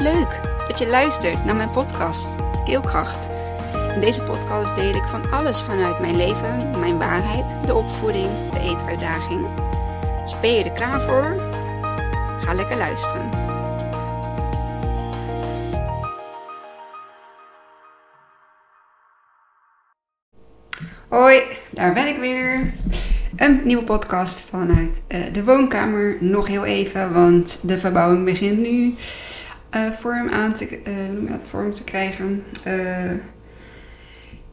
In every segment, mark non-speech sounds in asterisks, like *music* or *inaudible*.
Leuk dat je luistert naar mijn podcast Keelkracht. In deze podcast deel ik van alles vanuit mijn leven, mijn waarheid, de opvoeding, de eetuitdaging. Dus ben je er klaar voor? Ga lekker luisteren. Hoi, daar ben ik weer. Een nieuwe podcast vanuit uh, de woonkamer. Nog heel even, want de verbouwing begint nu uh, vorm aan te, uh, vorm te krijgen.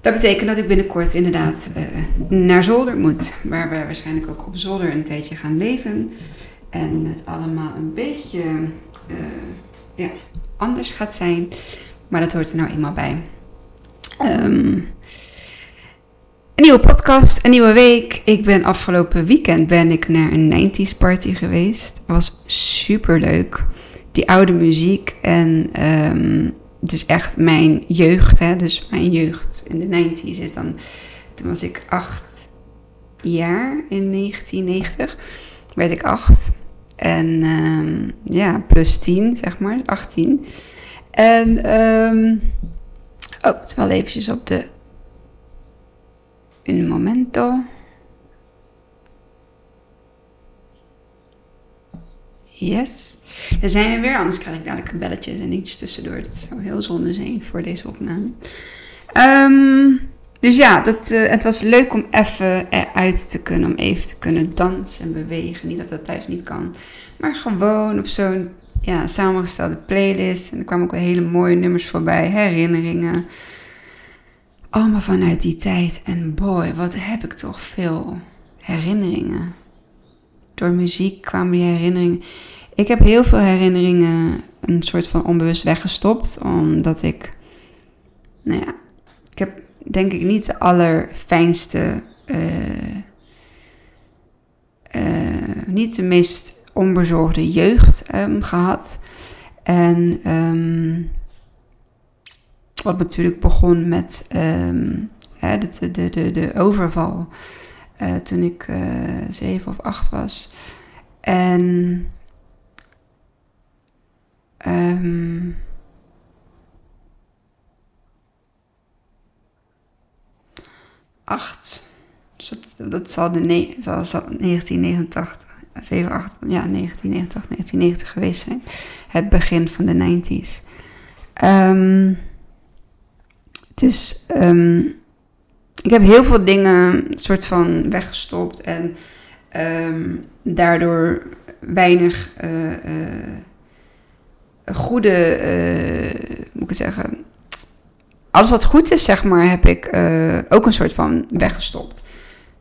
dat betekent dat ik binnenkort inderdaad naar zolder moet. Waar we waarschijnlijk ook op zolder een tijdje gaan leven. En het allemaal een beetje ja, anders gaat zijn. Maar dat hoort er nou eenmaal bij. Um, een nieuwe podcast, een nieuwe week. Ik ben afgelopen weekend ben ik naar een 90s party geweest. Was super leuk. Die oude muziek en um, is echt mijn jeugd. Hè? Dus mijn jeugd in de 90s is dan. Toen was ik acht jaar in 1990. Werd ik acht. En um, ja, plus 10, zeg maar, 18. En um, oh, het wel eventjes op de Un momento. Yes. Daar zijn we weer, anders krijg ik dadelijk belletjes en dingetjes tussendoor. Dat zou heel zonde zijn voor deze opname. Um, dus ja, dat, uh, het was leuk om even eruit te kunnen, om even te kunnen dansen en bewegen. Niet dat dat thuis niet kan, maar gewoon op zo'n ja, samengestelde playlist. En er kwamen ook wel hele mooie nummers voorbij, herinneringen. Allemaal vanuit die tijd. En boy, wat heb ik toch veel herinneringen. Door muziek kwamen die herinneringen. Ik heb heel veel herinneringen een soort van onbewust weggestopt. Omdat ik, nou ja, ik heb denk ik niet de allerfijnste, uh, uh, niet de meest onbezorgde jeugd um, gehad. En um, wat natuurlijk begon met um, hè, de, de, de, de overval uh, toen ik uh, zeven of acht was. En um, acht, dus dat, dat zal, de ne zal, zal 1989, 7, 8, ja, 1989, 1990 geweest zijn. Het begin van de 90s. Um, het is. Um, ik heb heel veel dingen soort van weggestopt en um, daardoor weinig uh, uh, goede, uh, moet ik zeggen, alles wat goed is, zeg maar, heb ik ook een soort van weggestopt.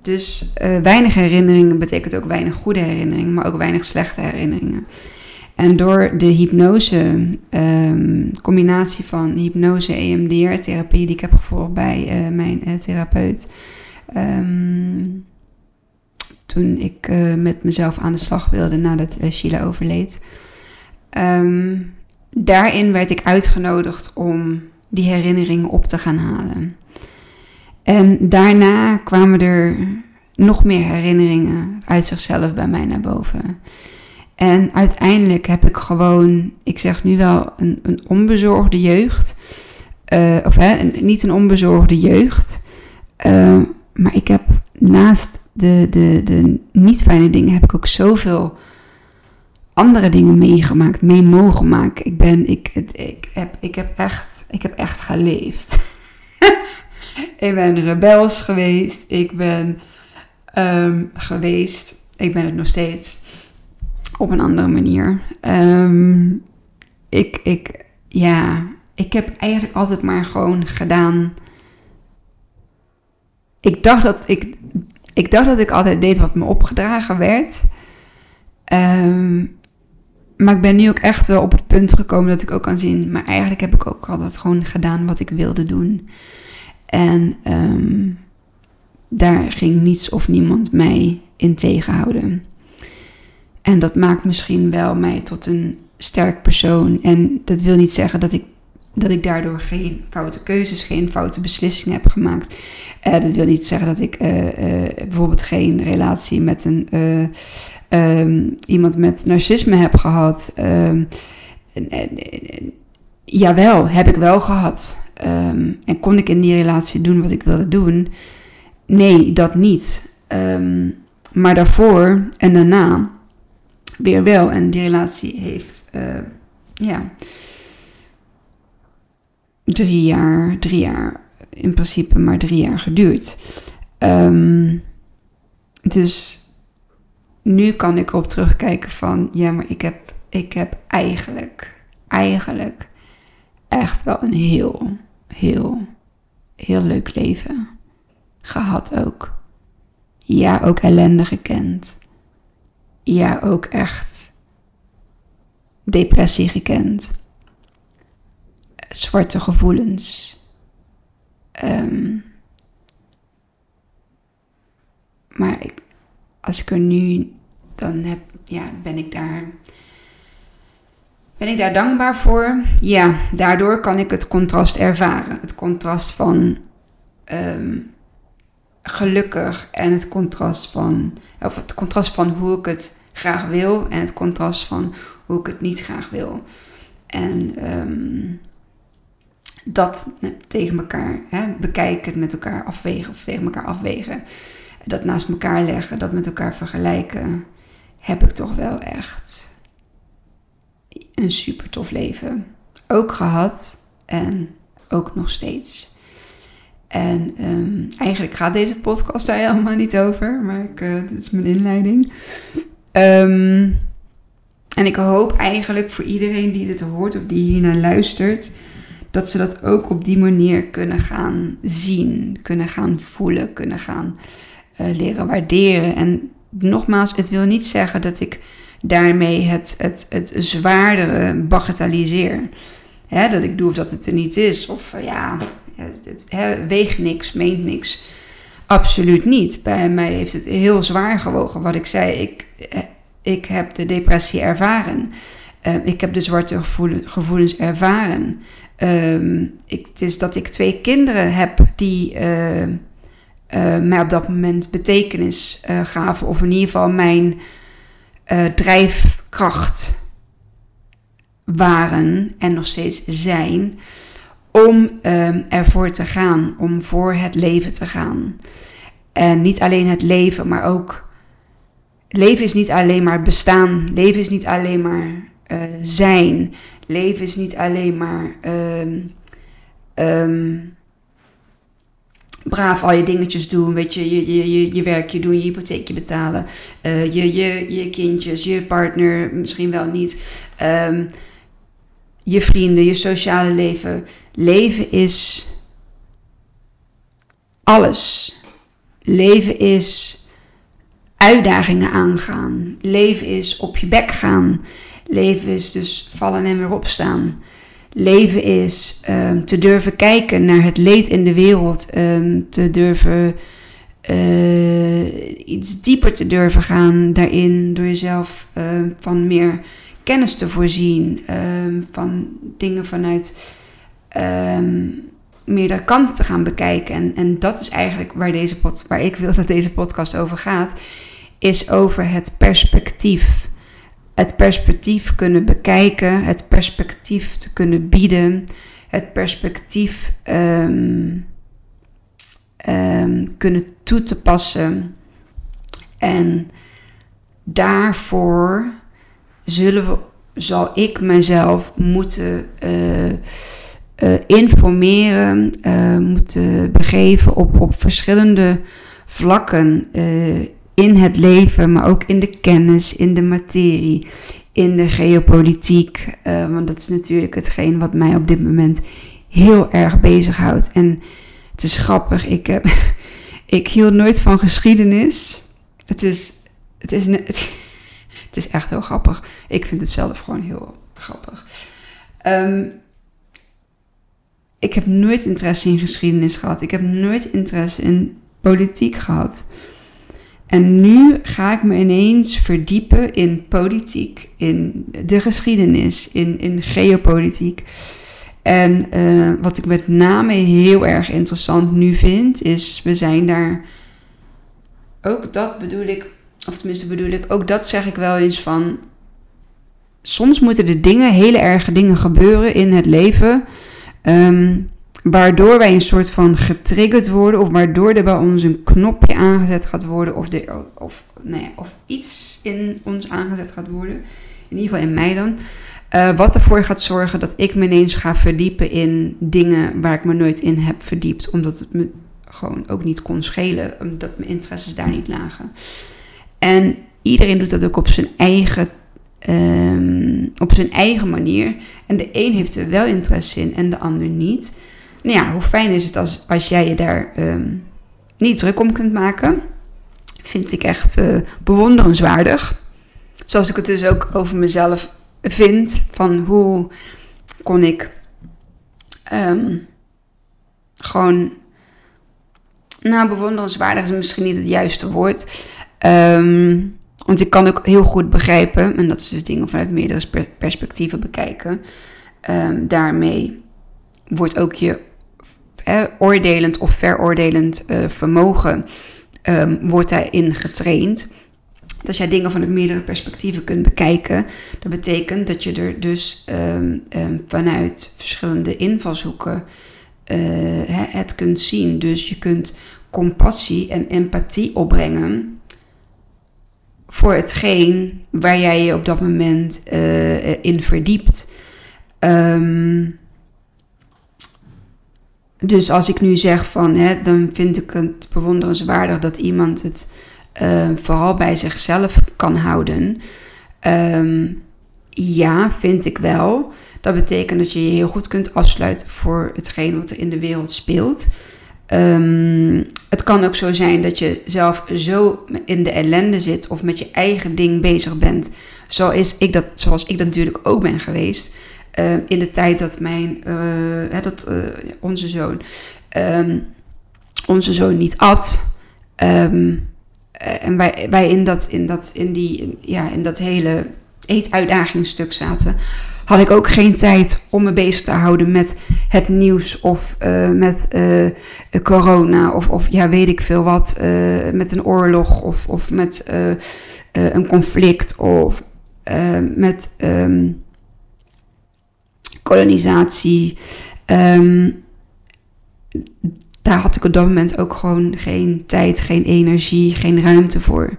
Dus weinig herinneringen betekent ook weinig goede herinneringen, maar ook weinig slechte herinneringen. En door de hypnose, um, combinatie van hypnose, EMDR-therapie die ik heb gevolgd bij uh, mijn uh, therapeut. Um, toen ik uh, met mezelf aan de slag wilde nadat Sheila overleed. Um, daarin werd ik uitgenodigd om die herinneringen op te gaan halen. En daarna kwamen er nog meer herinneringen uit zichzelf bij mij naar boven. En uiteindelijk heb ik gewoon, ik zeg nu wel, een, een onbezorgde jeugd. Uh, of hè, niet een onbezorgde jeugd. Uh, maar ik heb naast de, de, de niet fijne dingen, heb ik ook zoveel andere dingen meegemaakt, mee mogen maken. Ik ben, ik, ik, heb, ik heb echt, ik heb echt geleefd. *laughs* ik ben rebels geweest. Ik ben um, geweest. Ik ben het nog steeds op een andere manier. Um, ik, ik, ja, ik heb eigenlijk altijd maar gewoon gedaan. Ik dacht dat ik, ik dacht dat ik altijd deed wat me opgedragen werd. Um, maar ik ben nu ook echt wel op het punt gekomen dat ik ook kan zien. Maar eigenlijk heb ik ook altijd gewoon gedaan wat ik wilde doen. En um, daar ging niets of niemand mij in tegenhouden. En dat maakt misschien wel mij tot een sterk persoon. En dat wil niet zeggen dat ik, dat ik daardoor geen foute keuzes, geen foute beslissingen heb gemaakt. Uh, dat wil niet zeggen dat ik uh, uh, bijvoorbeeld geen relatie met een, um, iemand met narcisme heb gehad. En, jawel, heb ik wel gehad. Ehm, en kon ik in die relatie doen wat ik wilde doen? Nee, dat niet. Ehm, maar daarvoor en daarna weer wel. En die relatie heeft, uh, ja, drie jaar, drie jaar, in principe maar drie jaar geduurd. Um, dus nu kan ik op terugkijken van, ja, maar ik heb, ik heb eigenlijk, eigenlijk echt wel een heel, heel, heel leuk leven gehad ook. Ja, ook ellende gekend. Ja, ook echt depressie gekend. Zwarte gevoelens. Um, maar ik, als ik er nu dan heb, ja, ben ik daar. Ben ik daar dankbaar voor? Ja, daardoor kan ik het contrast ervaren. Het contrast van um, gelukkig en het contrast van, of het contrast van hoe ik het graag wil en het contrast van hoe ik het niet graag wil. En um, dat tegen elkaar hè, bekijken, met elkaar afwegen of tegen elkaar afwegen. Dat naast elkaar leggen, dat met elkaar vergelijken, heb ik toch wel echt een super tof leven. Ook gehad en ook nog steeds. En um, eigenlijk gaat deze podcast daar helemaal niet over, maar ik, uh, dit is mijn inleiding. Um, en ik hoop eigenlijk voor iedereen die dit hoort of die hier naar luistert, dat ze dat ook op die manier kunnen gaan zien, kunnen gaan voelen, kunnen gaan uh, leren waarderen. En nogmaals, het wil niet zeggen dat ik daarmee het, het, het zwaardere bagatelliseer. Hè, dat ik doe of dat het er niet is. Of ja, het, het weegt niks, meent niks. Absoluut niet. Bij mij heeft het heel zwaar gewogen. Wat ik zei, ik, eh, ik heb de depressie ervaren. Uh, ik heb de zwarte gevoelens ervaren. Um, ik, het is dat ik twee kinderen heb die uh, mij op dat moment betekenis gaven. Of in ieder geval mijn drijfkracht waren en nog steeds zijn om um, ervoor te gaan, om voor het leven te gaan. En niet alleen het leven, maar ook. Leven is niet alleen maar bestaan. Leven is niet alleen maar uh, zijn. Leven is niet alleen maar. Um, braaf al je dingetjes doen, weet je, je, je, je, je werkje doen, je hypotheekje betalen, uh, je, je, je kindjes, je partner misschien wel niet, je vrienden, je sociale leven. Leven is alles. Leven is uitdagingen aangaan. Leven is op je bek gaan. Leven is dus vallen en weer opstaan. Leven is um, te durven kijken naar het leed in de wereld. Um, te durven uh, iets dieper te durven gaan daarin. Door jezelf uh, van meer kennis te voorzien. Um, van dingen vanuit um, meerdere kanten te gaan bekijken. En, en dat is eigenlijk waar, deze pod, waar ik wil dat deze podcast over gaat. Is over het perspectief. Het perspectief kunnen bekijken. Het perspectief te kunnen bieden. Het perspectief um, kunnen toe te passen. En daarvoor zullen we, zal ik mezelf moeten uh, uh, informeren, uh, moeten begeven op, op verschillende vlakken in het leven, maar ook in de kennis, in de materie, in de geopolitiek. want dat is natuurlijk hetgeen wat mij op dit moment heel erg bezighoudt. En het is grappig, ik, heb, *laughs* ik hield nooit van geschiedenis. Het is, het is, het, *laughs* het is echt heel grappig. Ik vind het zelf gewoon heel grappig. Um, ik heb nooit interesse in geschiedenis gehad. Ik heb nooit interesse in politiek gehad. En nu ga ik me ineens verdiepen in politiek, in de geschiedenis, in, in geopolitiek. En uh, wat ik met name heel erg interessant nu vind, is we zijn daar. Ook dat bedoel ik, of tenminste bedoel ik, ook dat zeg ik wel eens van. soms moeten er dingen, hele erge dingen gebeuren in het leven. ehm, waardoor wij een soort van getriggerd worden. Of waardoor er bij ons een knopje aangezet gaat worden. Of, de, of, nee, of iets in ons aangezet gaat worden. In ieder geval in mij dan. eh, wat ervoor gaat zorgen dat ik me ineens ga verdiepen in dingen waar ik me nooit in heb verdiept. Omdat het me gewoon ook niet kon schelen. Omdat mijn interesses daar niet lagen. En iedereen doet dat ook op zijn eigen, ehm, op zijn eigen manier. En de een heeft er wel interesse in en de ander niet. Nou ja, hoe fijn is het als, als jij je daar ehm, niet druk om kunt maken? Vind ik echt eh, bewonderenswaardig. Zoals ik het dus ook over mezelf vind. Van hoe kon ik ehm, gewoon... Nou, bewonderenswaardig is misschien niet het juiste woord. Ehm, want ik kan ook heel goed begrijpen, en dat is dus dingen vanuit meerdere per- perspectieven bekijken. Ehm, daarmee wordt ook je oordelend of veroordelend eh, vermogen ehm, wordt daarin getraind. Dat als jij dingen vanuit meerdere perspectieven kunt bekijken, dat betekent dat je er dus vanuit verschillende invalshoeken eh, het kunt zien. Dus je kunt compassie en empathie opbrengen voor hetgeen waar jij je op dat moment eh, in verdiept. Ehm, dus als ik nu zeg van, hè, dan vind ik het bewonderenswaardig dat iemand het eh, vooral bij zichzelf kan houden. Ehm, ja, vind ik wel. Dat betekent dat je je heel goed kunt afsluiten voor hetgeen wat er in de wereld speelt. Ehm, het kan ook zo zijn dat je zelf zo in de ellende zit of met je eigen ding bezig bent. Zoals ik dat, zoals ik natuurlijk ook ben geweest. Uh, in de tijd dat mijn, hè, dat uh, onze zoon, um, onze zoon niet at. Um, en wij, wij in dat, in dat, in die, ja, in dat hele eetuitdagingsstuk zaten had ik ook geen tijd om me bezig te houden met het nieuws of uh, met uh, corona of, of ja, weet ik veel wat, met een oorlog of, of met een conflict of met um, kolonisatie. Um, daar had ik op dat moment ook gewoon geen tijd, geen energie, geen ruimte voor.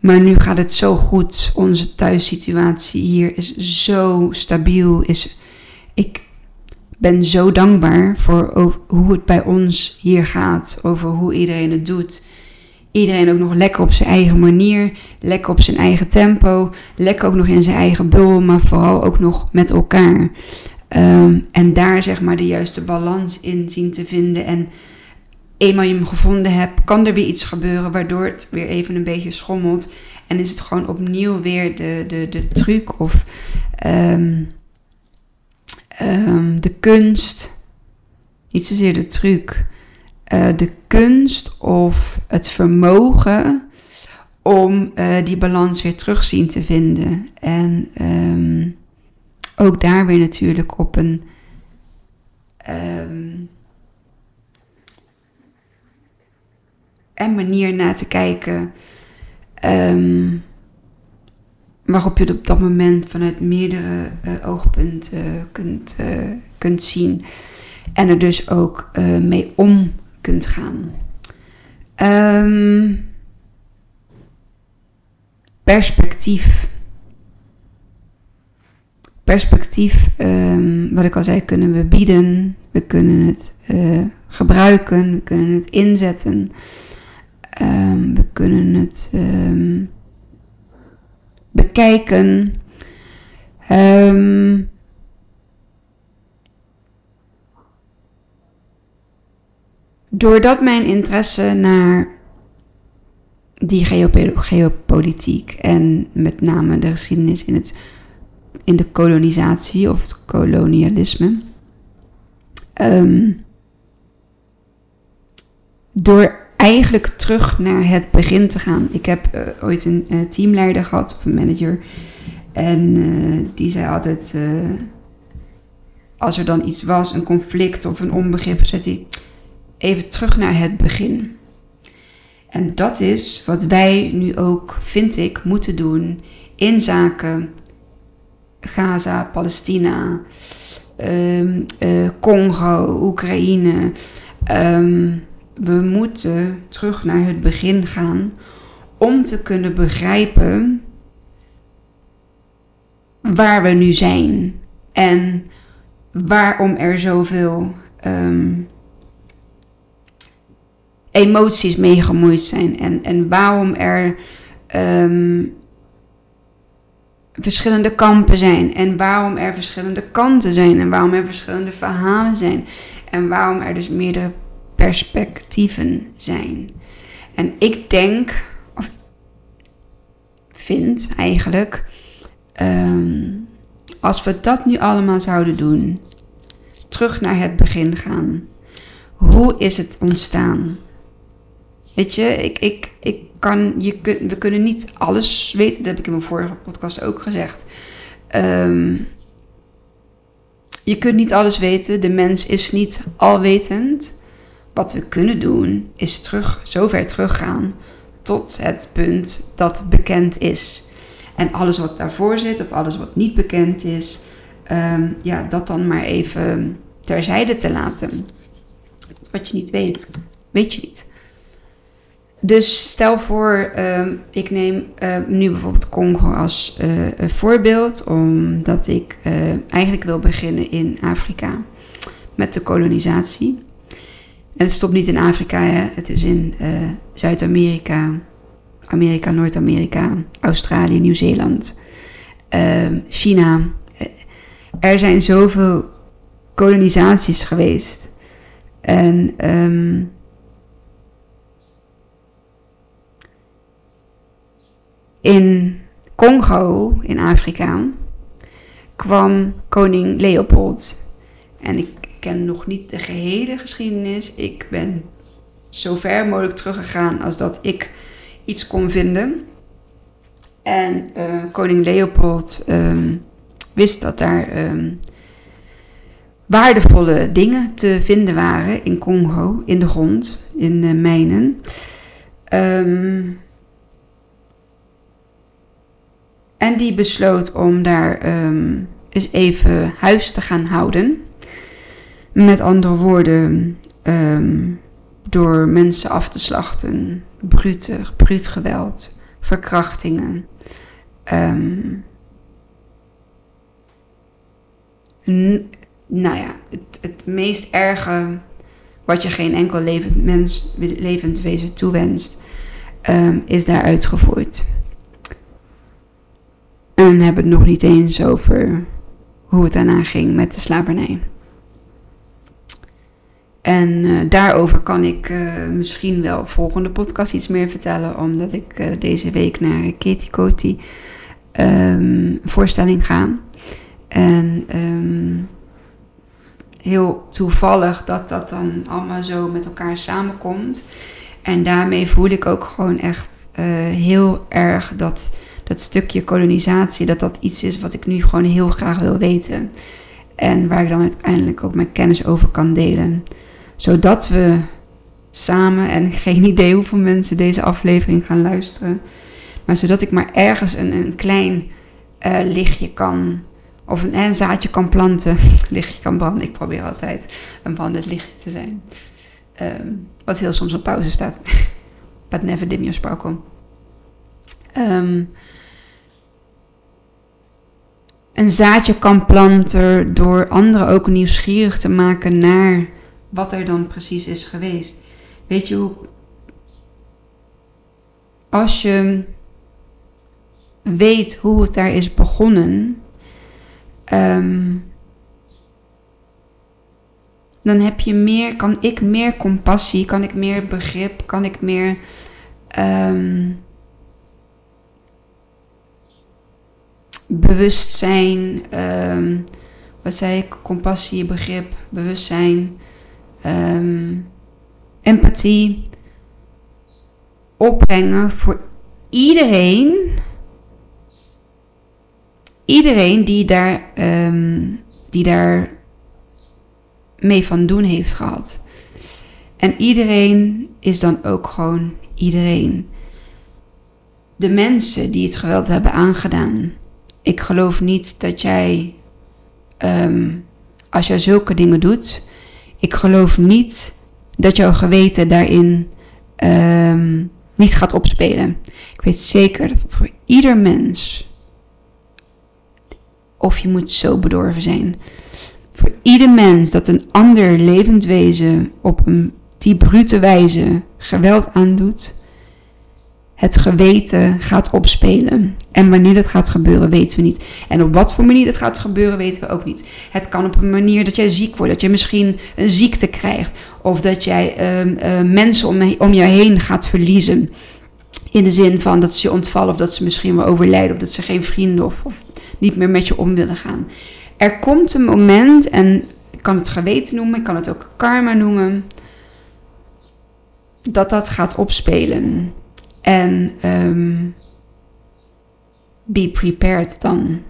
Maar nu gaat het zo goed. Onze thuissituatie hier is zo stabiel. Is, ik ben zo dankbaar voor hoe het bij ons hier gaat. Over hoe iedereen het doet. Iedereen ook nog lekker op zijn eigen manier. Lekker op zijn eigen tempo. Lekker ook nog in zijn eigen bubbel. Maar vooral ook nog met elkaar. Um, en daar zeg maar de juiste balans in zien te vinden. En eenmaal je hem gevonden hebt, kan er weer iets gebeuren waardoor het weer even een beetje schommelt. En is het gewoon opnieuw weer de, de, de truc of um, um, de kunst. Niet zozeer de truc. Uh, de kunst of het vermogen om uh, die balans weer terug zien te vinden. En um, ook daar weer natuurlijk op een. En manier naar te kijken. Um, waarop je het op dat moment vanuit meerdere uh, oogpunten kunt, uh, kunt zien. En er dus ook mee om kunt gaan. Um, perspectief. Perspectief, um, wat ik al zei, kunnen we bieden. We kunnen het gebruiken. We kunnen het inzetten. Um, we kunnen het um, bekijken. Um, doordat mijn interesse naar die geopolitiek en met name de geschiedenis in, het, in de kolonisatie of het kolonialisme. door eigenlijk terug naar het begin te gaan. Ik heb uh, ooit een uh, teamleider gehad of een manager. En uh, die zei altijd: als er dan iets was, een conflict of een onbegrip, zet hij even terug naar het begin. En dat is wat wij nu ook, vind ik, moeten doen in zaken Gaza, Palestina, um, Congo, Oekraïne. Ehm, we moeten terug naar het begin gaan om te kunnen begrijpen waar we nu zijn en waarom er zoveel um, emoties mee gemoeid zijn en, en waarom er um, verschillende kampen zijn en waarom er verschillende kanten zijn en waarom er verschillende verhalen zijn en waarom er dus meerdere perspectieven zijn. En ik denk, of vind eigenlijk, um, als we dat nu allemaal zouden doen, terug naar het begin gaan. Hoe is het ontstaan? Weet je, ik, ik, ik kan, je kun, we kunnen niet alles weten. Dat heb ik in mijn vorige podcast ook gezegd. Um, je kunt niet alles weten. De mens is niet alwetend. Wat we kunnen doen, is terug, zo ver teruggaan tot het punt dat bekend is. En alles wat daarvoor zit, of alles wat niet bekend is, um, ja, dat dan maar even terzijde te laten. Wat je niet weet, weet je niet. Dus stel voor, uh, ik neem uh, nu bijvoorbeeld Congo als uh, voorbeeld, omdat ik uh, eigenlijk wil beginnen in Afrika met de kolonisatie. En het stopt niet in Afrika, hè? het is in Zuid-Amerika, Amerika, Noord-Amerika, Australië, Nieuw-Zeeland, ehm, China. Er zijn zoveel kolonisaties geweest. En um, in Congo, in Afrika, kwam koning Leopold. En ik ken nog niet de gehele geschiedenis. Ik ben zo ver mogelijk teruggegaan als dat ik iets kon vinden. En uh, koning Leopold um, wist dat daar um, waardevolle dingen te vinden waren in Congo, in de grond, in de mijnen. Um, en die besloot om daar eens even huis te gaan houden. Met andere woorden, um, door mensen af te slachten, brute, bruut geweld, verkrachtingen. Um, nou ja, het, het meest erge wat je geen enkel levend mens, levend wezen toewenst, um, is daar uitgevoerd. En dan hebben we het nog niet eens over hoe het daarna ging met de slavernij. En uh, daarover kan ik uh, misschien wel volgende podcast iets meer vertellen, omdat ik uh, deze week naar Katie Coty um, voorstelling ga. En um, heel toevallig dat dat dan allemaal zo met elkaar samenkomt. En daarmee voel ik ook gewoon echt heel erg dat dat stukje kolonisatie, dat dat iets is wat ik nu gewoon heel graag wil weten. En waar ik dan uiteindelijk ook mijn kennis over kan delen. Zodat we samen, en geen idee hoeveel mensen deze aflevering gaan luisteren. Maar zodat ik maar ergens een, een klein uh, lichtje kan, of een, een, zaadje kan planten. *laughs* lichtje kan branden. Ik probeer altijd een brandend lichtje te zijn. Um, wat heel soms op pauze staat. *laughs* But never dim your sparkle. Um, een zaadje kan planten door anderen ook nieuwsgierig te maken naar wat er dan precies is geweest. Weet je hoe. Als je weet hoe het daar is begonnen, um, dan heb je meer, kan ik meer compassie, kan ik meer begrip, kan ik meer um, bewustzijn, um, wat zei ik, compassie, begrip, bewustzijn, um, empathie opbrengen voor iedereen. Iedereen die daar, um, die daar mee van doen heeft gehad. En iedereen is dan ook gewoon iedereen. De mensen die het geweld hebben aangedaan, ik geloof niet dat jij, ehm, als jij zulke dingen doet, ik geloof niet dat jouw geweten daarin ehm, niet gaat opspelen. Ik weet zeker dat voor ieder mens, of je moet zo bedorven zijn, voor ieder mens dat een ander levend wezen op een die brute wijze geweld aandoet, het geweten gaat opspelen. En wanneer dat gaat gebeuren, weten we niet. En op wat voor manier dat gaat gebeuren, weten we ook niet. Het kan op een manier dat jij ziek wordt, dat je misschien een ziekte krijgt, of dat jij uh, uh, mensen om, om je heen gaat verliezen. In de zin van dat ze je ontvallen, of dat ze misschien wel overlijden, of dat ze geen vrienden of, of niet meer met je om willen gaan. Er komt een moment, en ik kan het geweten noemen, ik kan het ook karma noemen, dat dat gaat opspelen. En um, be prepared dan.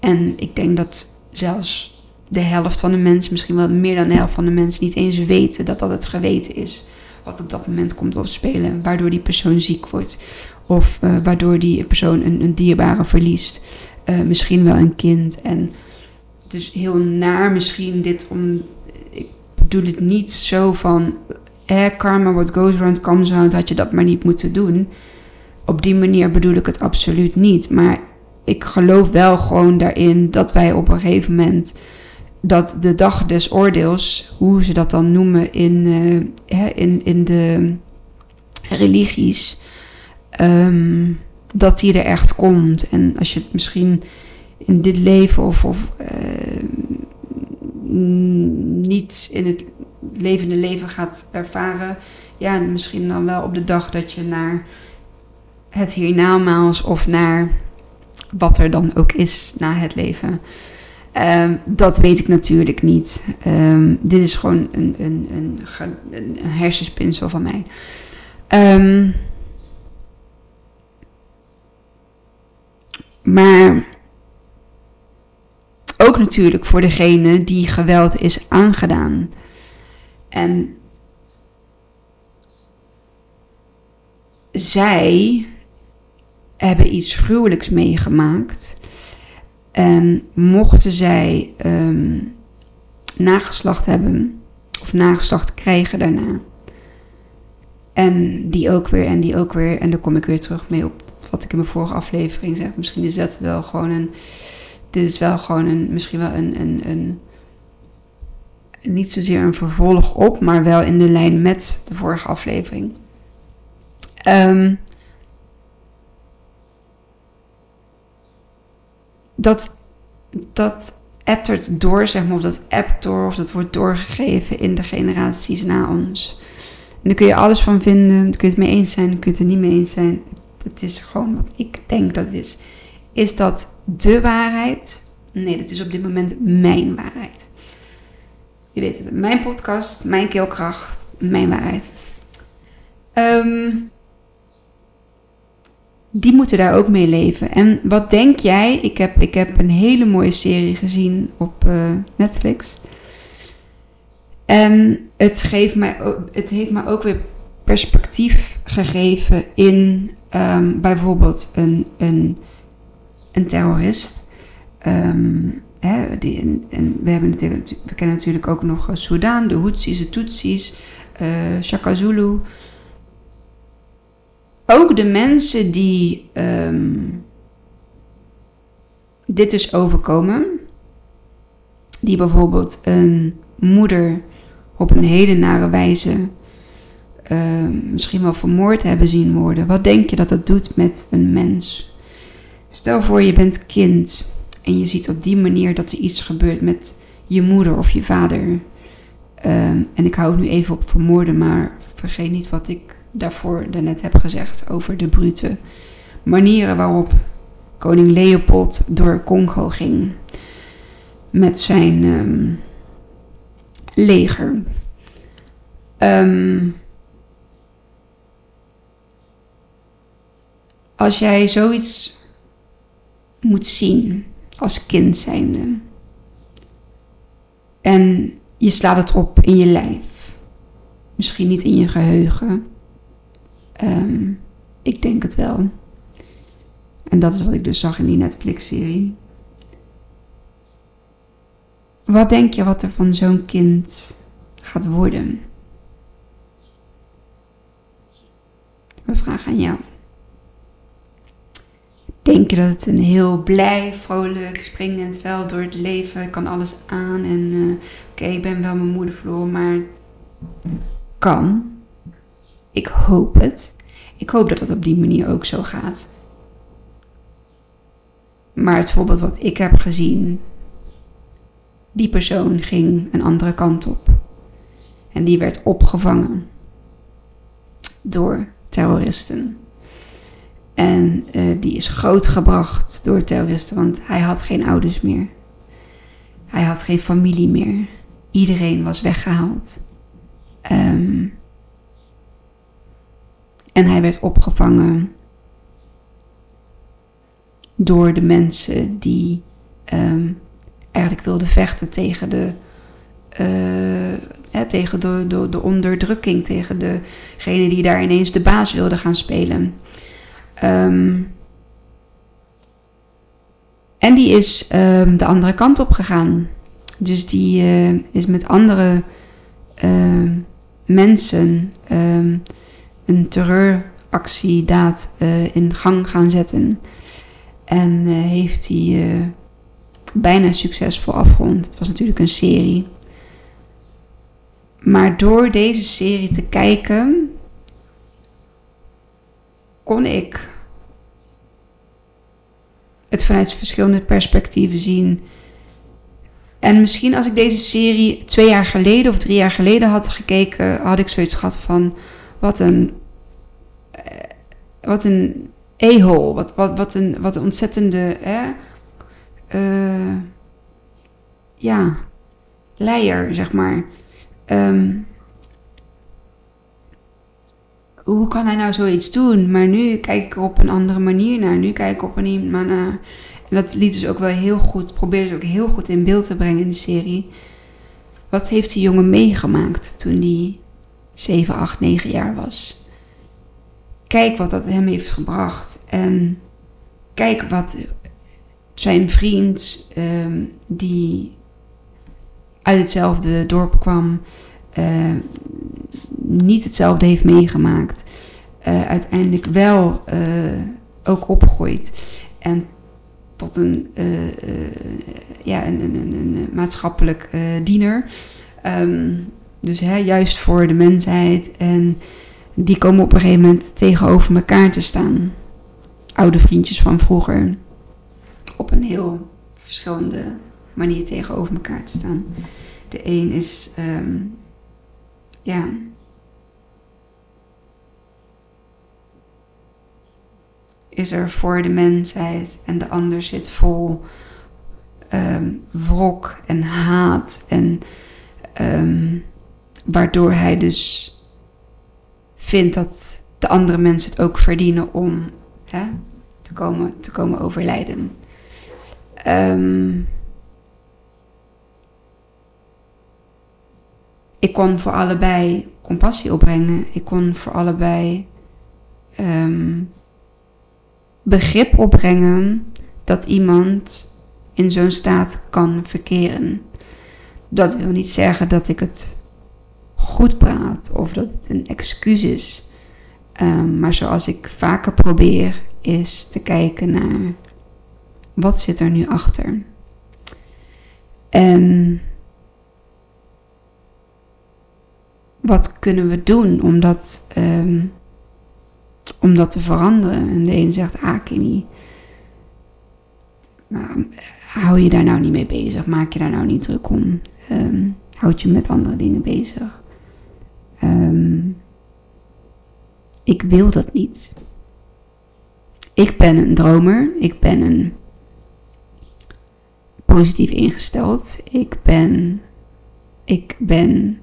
En ik denk dat zelfs de helft van de mensen, misschien wel meer dan de helft van de mensen, niet eens weten dat dat het geweten is. Wat op dat moment komt opspelen, waardoor die persoon ziek wordt. Of uh, waardoor die persoon een, een dierbare verliest. Uh, misschien wel een kind. En is heel naar misschien dit om. Ik bedoel het niet zo van eh, karma, what goes around comes around, had je dat maar niet moeten doen. Op die manier bedoel ik het absoluut niet. Maar ik geloof wel gewoon daarin dat wij op een gegeven moment dat de dag des oordeels, hoe ze dat dan noemen in, uh, in, in de religies, um, dat die er echt komt. En als je het misschien in dit leven of, of uh, niet in het levende leven gaat ervaren. Ja, misschien dan wel op de dag dat je naar het hiernamaals of naar wat er dan ook is na het leven. Um, dat weet ik natuurlijk niet. Um, dit is gewoon een, een, een, hersenspinsel van mij. Um, maar ook natuurlijk voor degene die geweld is aangedaan. En zij hebben iets gruwelijks meegemaakt. En mochten zij um, nageslacht hebben, of nageslacht krijgen daarna. En die ook weer, en die ook weer. En daar kom ik weer terug mee op wat ik in mijn vorige aflevering zeg. Misschien is dat wel gewoon een. Dit is wel gewoon een. Misschien wel een. een, een niet zozeer een vervolg op, maar wel in de lijn met de vorige aflevering. Um, dat, dat ettert door, zeg maar, of dat appt door, of dat wordt doorgegeven in de generaties na ons. En daar kun je alles van vinden, daar kun je het mee eens zijn, daar kun je het er niet mee eens zijn. Het is gewoon wat ik denk dat het is. Is dat de waarheid? Nee, dat is op dit moment mijn waarheid. Je weet het, mijn podcast, mijn keelkracht, mijn waarheid. Um, die moeten daar ook mee leven. En wat denk jij? Ik heb, ik heb een hele mooie serie gezien op uh, Netflix. En het, geeft mij, het heeft me ook weer perspectief gegeven in um, bijvoorbeeld een, een, een terrorist. Um, Die, en, we, hebben natuurlijk, we kennen natuurlijk ook nog Sudan, de Hutsis, de Tutsis, uh, Shaka Zulu. Ook de mensen die um, dit is overkomen, die bijvoorbeeld een moeder op een hele nare wijze uh, misschien wel vermoord hebben zien worden. Wat denk je dat dat doet met een mens? Stel voor je bent kind en je ziet op die manier dat er iets gebeurt met je moeder of je vader. Um, en ik hou het nu even op vermoorden, maar vergeet niet wat ik daarvoor daarnet heb gezegd over de brute manieren waarop koning Leopold door Congo ging met zijn um, leger. Um, als jij zoiets moet zien, als kind zijnde. En je slaat het op in je lijf. Misschien niet in je geheugen. Um, ik denk het wel. En dat is wat ik dus zag in die Netflix-serie. Wat denk je wat er van zo'n kind gaat worden? We vragen aan jou. Denk dat het een heel blij, vrolijk, springend veld door het leven, kan alles aan en uh, oké, ik ben wel mijn moeder verloren, maar kan. Ik hoop het. Ik hoop dat het op die manier ook zo gaat. Maar het voorbeeld wat ik heb gezien, die persoon ging een andere kant op. En die werd opgevangen door terroristen. En uh, die is grootgebracht door terroristen, want hij had geen ouders meer. Hij had geen familie meer. Iedereen was weggehaald. Um, en hij werd opgevangen door de mensen die um, eigenlijk wilden vechten tegen de, uh, tegen de, de, de, onderdrukking, tegen degene die daar ineens de baas wilde gaan spelen. Um, en die is um, de andere kant op gegaan. Dus die uh, is met andere uh, mensen een terreuractiedaad uh, in gang gaan zetten. En heeft hij bijna succesvol afgerond. Het was natuurlijk een serie. Maar door deze serie te kijken, kon ik het vanuit verschillende perspectieven zien. En misschien als ik deze serie twee jaar geleden of drie jaar geleden had gekeken, had ik zoiets gehad van: wat een. Eh, wat een e-hole. Wat, wat, wat, een, wat een ontzettende. Hè, uh, ja, leier, zeg maar. Um, hoe kan hij nou zoiets doen? Maar nu kijk ik er op een andere manier naar. Nu kijk ik op een manier naar. En dat liet dus ook wel heel goed, probeerde ze ook heel goed in beeld te brengen in de serie. Wat heeft die jongen meegemaakt toen hij 7, 8, 9 jaar was? Kijk wat dat hem heeft gebracht. En kijk wat zijn vriend, um, die uit hetzelfde dorp kwam, uh, niet hetzelfde heeft meegemaakt, uh, uiteindelijk wel uh, ook opgroeit en tot een, ja, een, een, een, maatschappelijk diener. Um, dus hè, juist voor de mensheid. En die komen op een gegeven moment tegenover elkaar te staan. Oude vriendjes van vroeger. Op een heel verschillende manier tegenover elkaar te staan. De een is um, ja. Is er voor de mensheid en de ander zit vol um, wrok en haat. En um, waardoor hij dus vindt dat de andere mensen het ook verdienen om hè, te, komen, te komen overlijden. Um, ik kon voor allebei compassie opbrengen. Ik kon voor allebei um, begrip opbrengen dat iemand in zo'n staat kan verkeren. Dat wil niet zeggen dat ik het goed praat of dat het een excuus is. Um, maar zoals ik vaker probeer, is te kijken naar wat zit er nu achter. En wat kunnen we doen om dat, um, om dat te veranderen? En de een zegt, ah Kimmy, nou, hou je daar nou niet mee bezig? Maak je daar nou niet druk om? Um, houd je met andere dingen bezig? Um, ik wil dat niet. Ik ben een dromer. Ik ben een positief ingesteld. Ik ben. Ik ben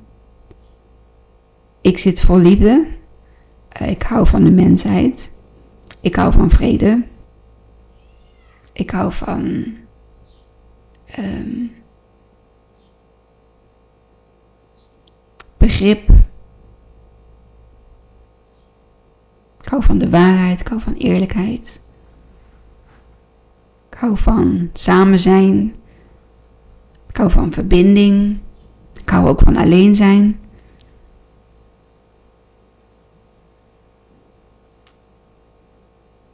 ik zit vol liefde. Eh, ik hou van de mensheid. Ik hou van vrede. Ik hou van. Um, begrip. Ik hou van de waarheid. Ik hou van eerlijkheid. Ik hou van samen zijn. Ik hou van verbinding. Ik hou ook van alleen zijn.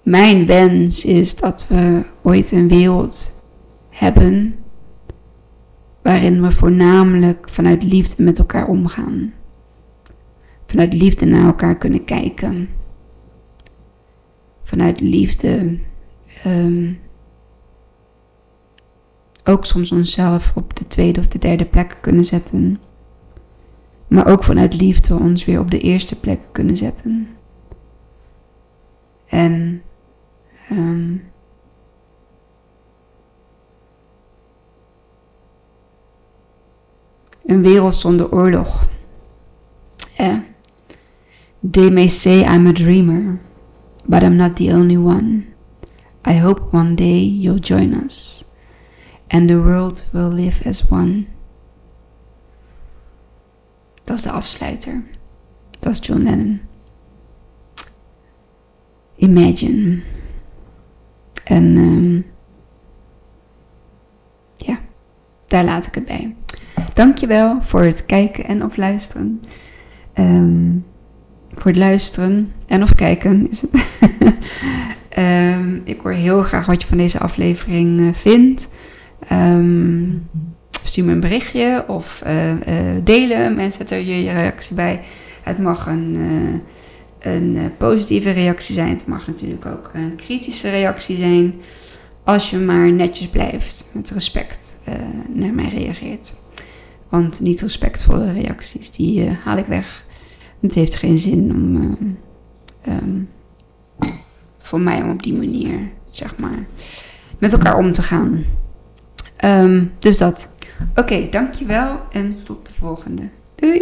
Mijn wens is dat we ooit een wereld hebben waarin we voornamelijk vanuit liefde met elkaar omgaan. Vanuit liefde naar elkaar kunnen kijken. Vanuit liefde um, ook soms onszelf op de tweede of de derde plek kunnen zetten. Maar ook vanuit liefde ons weer op de eerste plek kunnen zetten. En um, een wereld zonder oorlog. Eh. They may say I'm a dreamer, but I'm not the only one. I hope one day you'll join us, and the world will live as one. Dat is de afsluiter. Dat is John Lennon. Imagine. En um, ja, daar laat ik het bij. Dankjewel voor het kijken en of luisteren. Um, voor het luisteren en of kijken is het. um, *laughs* ik hoor heel graag wat je van deze aflevering uh, vindt. Stuur me een berichtje of uh, uh, delen en zet er je, reactie bij. Het mag een, een positieve reactie zijn. Het mag natuurlijk ook een kritische reactie zijn. Als je maar netjes blijft, met respect naar mij reageert. Want niet respectvolle reacties, die haal ik weg. Het heeft geen zin om um, voor mij om op die manier, zeg maar, met elkaar om te gaan. Um, dus dat. Oké, dankjewel en tot de volgende. Doei!